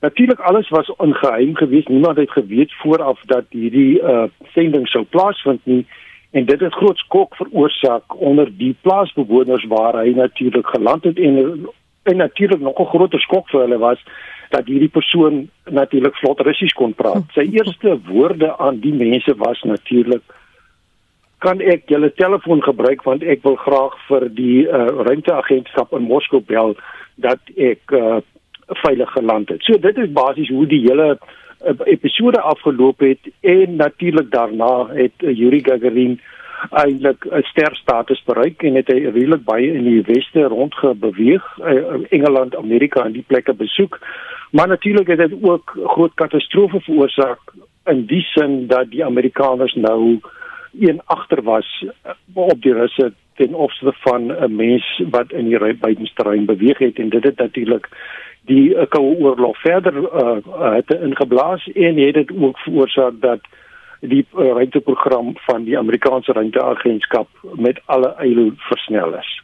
S17: Natuurlik alles was ongeheim geweest. Niemand het geweet vooraf dat hierdie uh sending sou plaasvind nie en dit het groot skok veroorsaak onder die plaasbewoners waar hy natuurlik geland het en en natuurlik nog 'n groter skok vir hulle was dat hierdie persoon natuurlik vlot Russies kon praat. Sy eerste woorde aan die mense was natuurlik kan ek julle telefoon gebruik want ek wil graag vir die uh, ruimteagentskap in Moskou bel dat ek uh, veilig geland het. So dit is basies hoe die hele uh, episode afgeloop het en natuurlik daarna het uh, Yuri Gagarin eintlik 'n sterstatus bereik en het hy redelik baie in die weste rondgebeweeg, uh, Engeland, Amerika en die plekke besoek. Maar natuurlik het dit ook groot katastrofe veroorsaak in die sin dat die Amerikaners nou een agter was op die Russe ten opsigte van 'n mens wat in die buitensterrein beweeg het en dit het natuurlik die uh, koue oorlog verder uh, het ingeblaas en het dit ook veroorsaak dat die uh, ruimteprogram van die Amerikaanse ruimteagentskap met alle eile versnel is.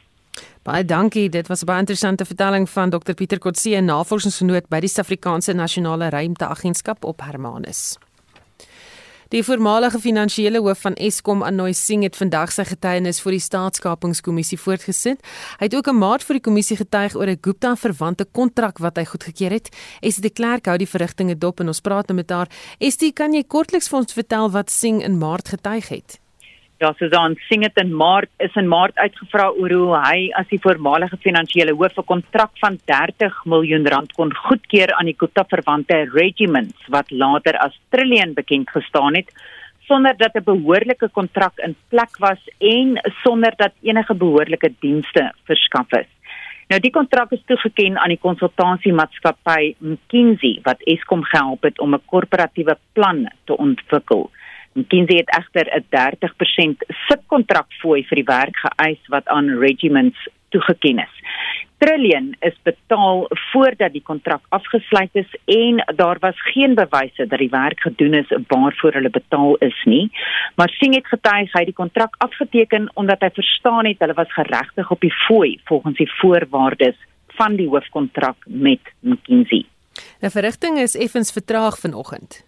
S2: Baie dankie. Dit was 'n baie interessante vertelling van Dr Pieter Kotse, navorsingsgenoot by die Suid-Afrikaanse Nasionale Ruimteagentskap op Hermanus. Die voormalige finansiële hoof van Eskom, Anoy Singh, het vandag sy getuienis voor die staatskapingskommissie voortgesit. Hy het ook 'n maat vir die kommissie getuig oor 'n Gupta-verwante kontrak wat hy goedgekeur het. Esie de Klerk hou die verrigtinge dop en ons praat nou met haar. Esie, kan jy kortliks vir ons vertel wat Singh in Maart getuig het?
S18: Ja, Susan Singh het in Maart is in Maart uitgevra oor hoe hy as die voormalige finansiële hoof 'n kontrak van 30 miljoen rand kon goedkeur aan die Kota-verwante regiments wat later as Trillion bekend gestaan het sonder dat 'n behoorlike kontrak in plek was en sonder dat enige behoorlike dienste verskaf is. Nou die kontrak is toegeken aan die konsultasiemaatskappy McKinsey wat Eskom gehelp het om 'n korporatiewe plan te ontwikkel. McKinsey het egter 'n 30% subkontrak fooi vir die werk geëis wat aan regiments toegeken is. Trillion is betaal voordat die kontrak afgesluit is en daar was geen bewyse dat die werk gedoen is waarvoor hulle betaal is nie. Maar Singh het getuig hy het die kontrak afgeteken omdat hy verstaan het hulle was geregtig op die fooi volgens die voorwaardes van die hoofkontrak met McKinsey.
S2: Die verrigting is effens vertraag vanoggend.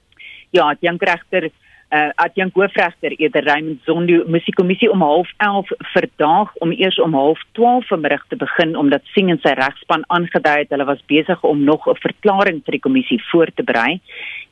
S18: Ja, die regter uh, adjunk hoofregter eerder Raymond Zondo moes die kommissie om 11:30 verdaag om eers om 12:30 vanmiddag te begin omdat Singh en sy regspan aangedui het hulle was besig om nog 'n verklaring vir die kommissie voor te berei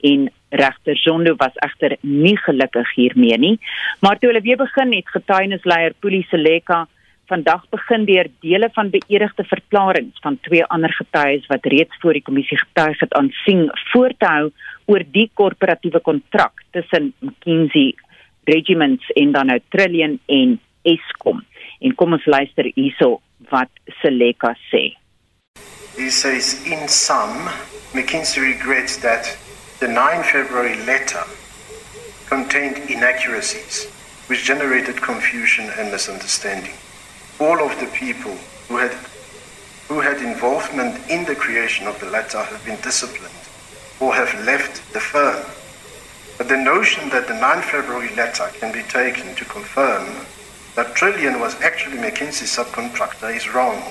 S18: en regter Zondo was egter nie gelukkig hiermee nie. Maar toe hulle weer begin het getuienisleier Puli Seleka vandag begin deur dele van beëdigde verklaringe van twee ander getuies wat reeds voor die kommissie getuig het aan Singh voor te hou oor die korporatiewe kontrak tussen McKinsey Regiments en dan nou Trillion en Eskom. En kom ons luister hierso wat Seleka sê.
S19: He says in sum McKinsey regrets that the 9 February letter contained inaccuracies which generated confusion and misunderstanding. All of the people who had who had involvement in the creation of the letter have been disciplined or have left the firm. But the notion that the 9 February letter can be taken to confirm that Trillion was actually McKinsey's subcontractor is wrong.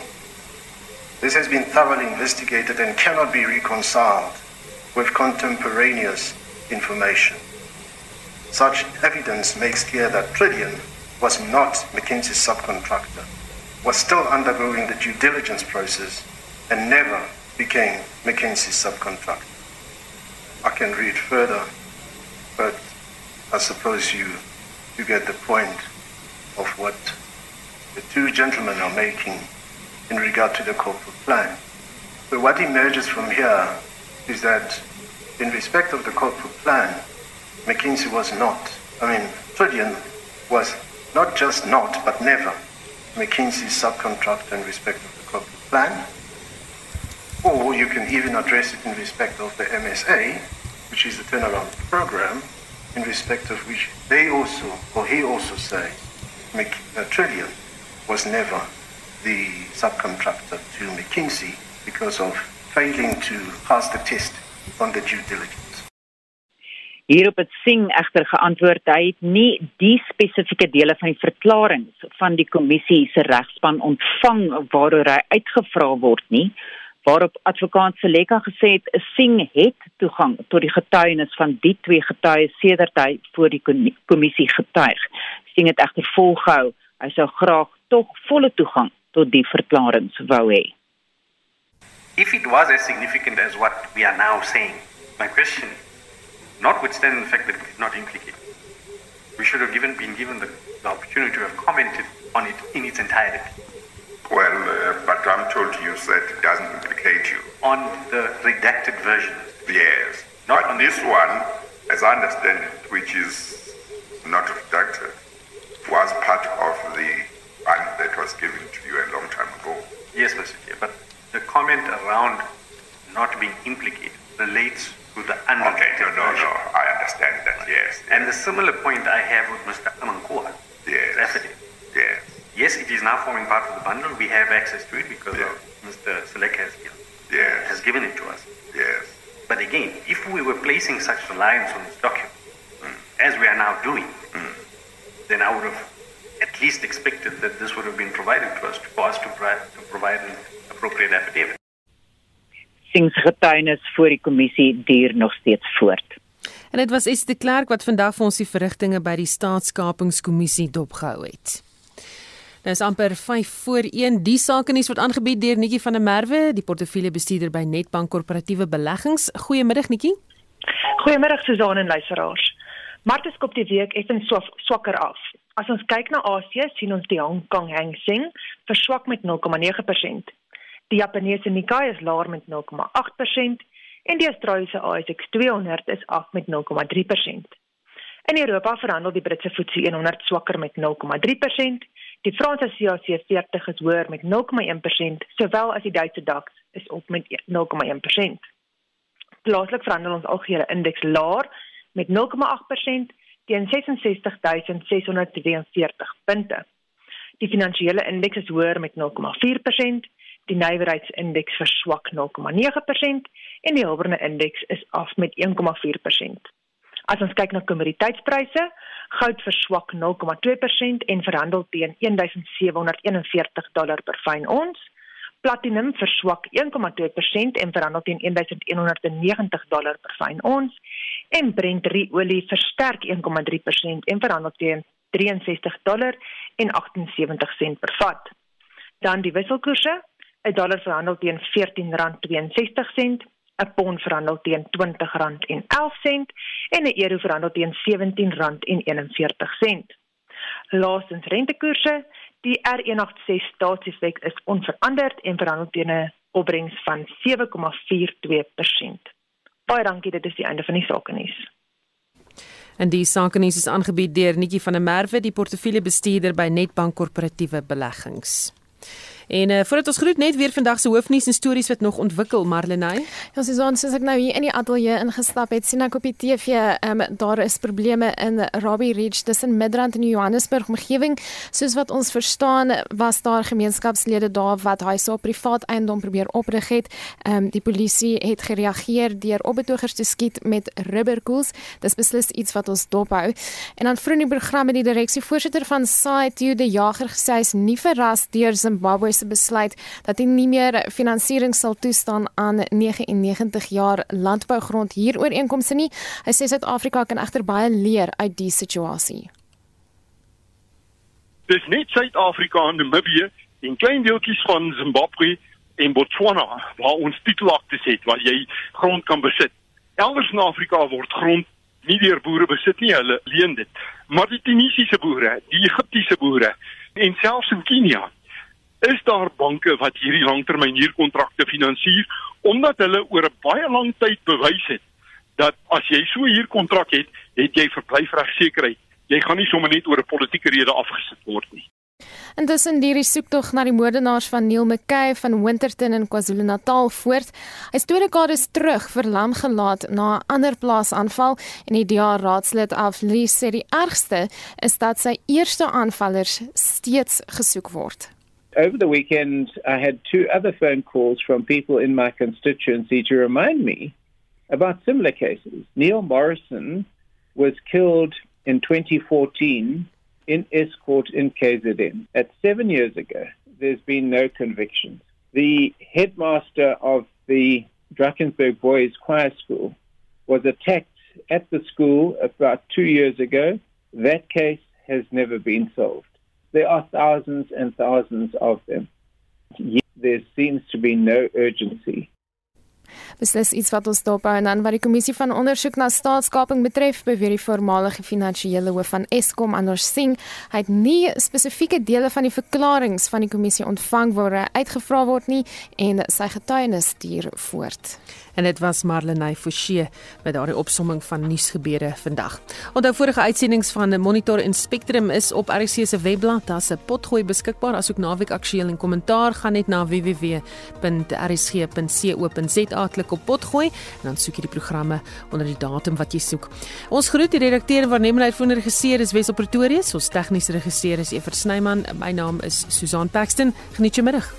S19: This has been thoroughly investigated and cannot be reconciled with contemporaneous information. Such evidence makes clear that Trillion was not McKinsey's subcontractor, was still undergoing the due diligence process, and never became McKinsey's subcontractor. I can read further, but I suppose you you get the point of what the two gentlemen are making in regard to the corporate plan. So what emerges from here is that in respect of the corporate plan, McKinsey was not, I mean, Trillion was not just not, but never McKinsey's subcontractor in respect of the corporate plan. Or you can even address it in respect of the MSA, which is the turnaround program, in respect of which they also, or he also says, Mc, uh, Trillion was never the subcontractor to McKinsey because of failing to pass the test on the due diligence.
S18: Hierop het Singh egter geantwoord hy het nie die spesifieke dele van die verklaringe van die kommissie se regspan ontvang waaroor hy uitgevra word nie waarop advokaat Seleka gesê het Singh het toegang tot die getuienis van die twee getuies sedert hy voor die kommissie getuig. Singh het egter volgehou hy sou graag tog volle toegang tot die verklaringe wou hê.
S20: If it was as significant as what we are now saying, my question notwithstanding the fact that it did not implicate. We should have given, been given the, the opportunity to have commented on it in its entirety.
S21: Well, uh, but I'm told you said it doesn't implicate you.
S20: On the redacted version.
S21: Yes. Not but on this one, as I understand it, which is not redacted, was part of the one that was given to you a long time ago.
S20: Yes, Mr. Chair, but the comment around not being implicated relates to the
S21: Okay, no, no, no. I understand that, yes.
S20: And the similar point I have with Mr. Amankua.
S21: Yes. Yes.
S20: Yes, it is now forming part of the bundle. We have access to it because yes. Mr. Selek has,
S21: yes.
S20: has given it to us.
S21: Yes.
S20: But again, if we were placing such reliance on this document, mm. as we are now doing,
S21: mm.
S20: then I would have at least expected that this would have been provided to us for us to, to provide an appropriate affidavit.
S18: Sings getuienis voor die kommissie duur nog steeds voort.
S2: En dit was Esther Clerk wat vandag vir ons die verrigtinge by die staatskapingskommissie dopgehou het. Nou is amper 5 voor 1 die sake nuus word aangebied deur Netjie van der Merwe, die portefeuljebestuurder by Netbank Korporatiewe Beleggings. Goeiemiddag Netjie.
S22: Goeiemiddag Susan en luisteraars. Markte skop die week effens so swakker af. As ons kyk na Asië, sien ons die Hong Kong Hang Seng verswak met 0,9%. Die Japaneese Nikkei is laer met 0,8% en die Australiese ASX 200 is af met 0,3%. In Europa verhandel die Britse FTSE 100 swakker met 0,3%, die Franse CAC 40 is hoër met 0,1%, sowel as die Duitse DAX is op met 0,1%. Plaaslik verhandel ons algehele indeks laer met 0,8% teen 66642 punte. Die finansiële indeks is hoër met 0,4% die nywerheidsindeks verswak 0,9% en die Hulberne indeks is af met 1,4%. As ons kyk na kommoditeitspryse, goud verswak 0,2% en verhandel teen 1741 dollar per fyn ons. Platinum verswak 1,2% en verhandel teen 1190 dollar per fyn ons. En Brent olie versterk 1,3% en verhandel teen 63 dollar en 78 sent per vat. Dan die wisselkoerse, 'n dollar verhandel teen R14.62, 'n pond verhandel teen R20.11 en 'n euro verhandel teen R17.41. Laastens rentekoerse, die R186 staatsefek is onveranderd en verhandel teen 'n opbrengs van 7,42%. Baie dankie, dit is die einde van die sake nuus.
S2: En die sake nuus is aangebied deur Netjie van der Merwe, die portefeuljebestuurder by Netbank Korporatiewe Beleggings. En uh, voordat ons groet net weer vandag se hoofnuus en stories wat nog ontwikkel Marlenae.
S9: Ja, so ons as ek nou hier in die ateljee ingestap het, sien ek op die TV, ehm um, daar is probleme in Robbie Ridge tussen Midrand en Johannesburg omgewing. Soos wat ons verstaan, was daar gemeenskapslede daar wat hy so privaat eiendom probeer oprig het. Ehm um, die polisie het gereageer deur op betogers te skiet met rubberkoels. Dis beslis iets wat ons dophou. En dan vroeg die program het die direksievoorsitter van SAITU, die jager gesê hy is nie verras deur Zimbabwe se besluit dat hy nie meer finansiering sal toestaan aan 99 jaar landbougrond hier ooreenkomste nie. Hy sê Suid-Afrika kan egter baie leer uit die situasie.
S7: Dis net Suid-Afrika en Namibië en klein deeltjies van Zimbabwe en Botswana waar ons titelakte het waar jy grond kan besit. Elders in Afrika word grond nie deur boere besit nie, hulle leen dit. Maar die Tunisiese boere, die Egiptiese boere en selfs in Kenia is daar banke wat hierdie langtermyn huurkontrakte finansier omdat hulle oor 'n baie lang tyd bewys het dat as jy so 'n huurkontrak het, het jy verblyfregsekerheid. Jy gaan nie sommer net oor 'n politieke rede afgesit word nie.
S9: Intussen hierdie soektog na die moordenaars van Neil McKay van Winterton in KwaZulu-Natal voort. Hy is twee dekades terug verlam gelaat na 'n ander plaasaanval en die DA raadslid Afli sê die ergste is dat sy eerste aanvallers steeds gesoek word.
S6: Over the weekend, I had two other phone calls from people in my constituency to remind me about similar cases. Neil Morrison was killed in 2014 in escort in KZN. At seven years ago, there's been no convictions. The headmaster of the Drakensberg Boys Choir School was attacked at the school about two years ago. That case has never been solved. There are thousands and thousands of them. Yet there seems to be no urgency.
S9: Beslis iets wat ons dop hou en dan wat die kommissie van ondersoek na staatskaping betref, beweer die voormalige finansiële hoof van Eskom, Anders Singh, hy het nie spesifieke dele van die verklaringe van die kommissie ontvang waar hy uitgevra word nie en sy getuienis stuur voort.
S2: En dit was Marlenae Forsie met daardie opsomming van nuusgebeure vandag. Onthou vorige uitsendings van Monitor en Spectrum is op RC se webblad, daar's 'n potgooi beskikbaar asook naweek aktueel en kommentaar gaan net na www.rsg.co.za klik op potgooi en dan soek jy die programme onder die datum wat jy soek. Ons groet die redakteur en waarnemende uitvoerende regisseur is Wesop Pretorius, ons tegniese regisseur is Evert Snyman, my naam is Susan Paxton. Geniet jou middag.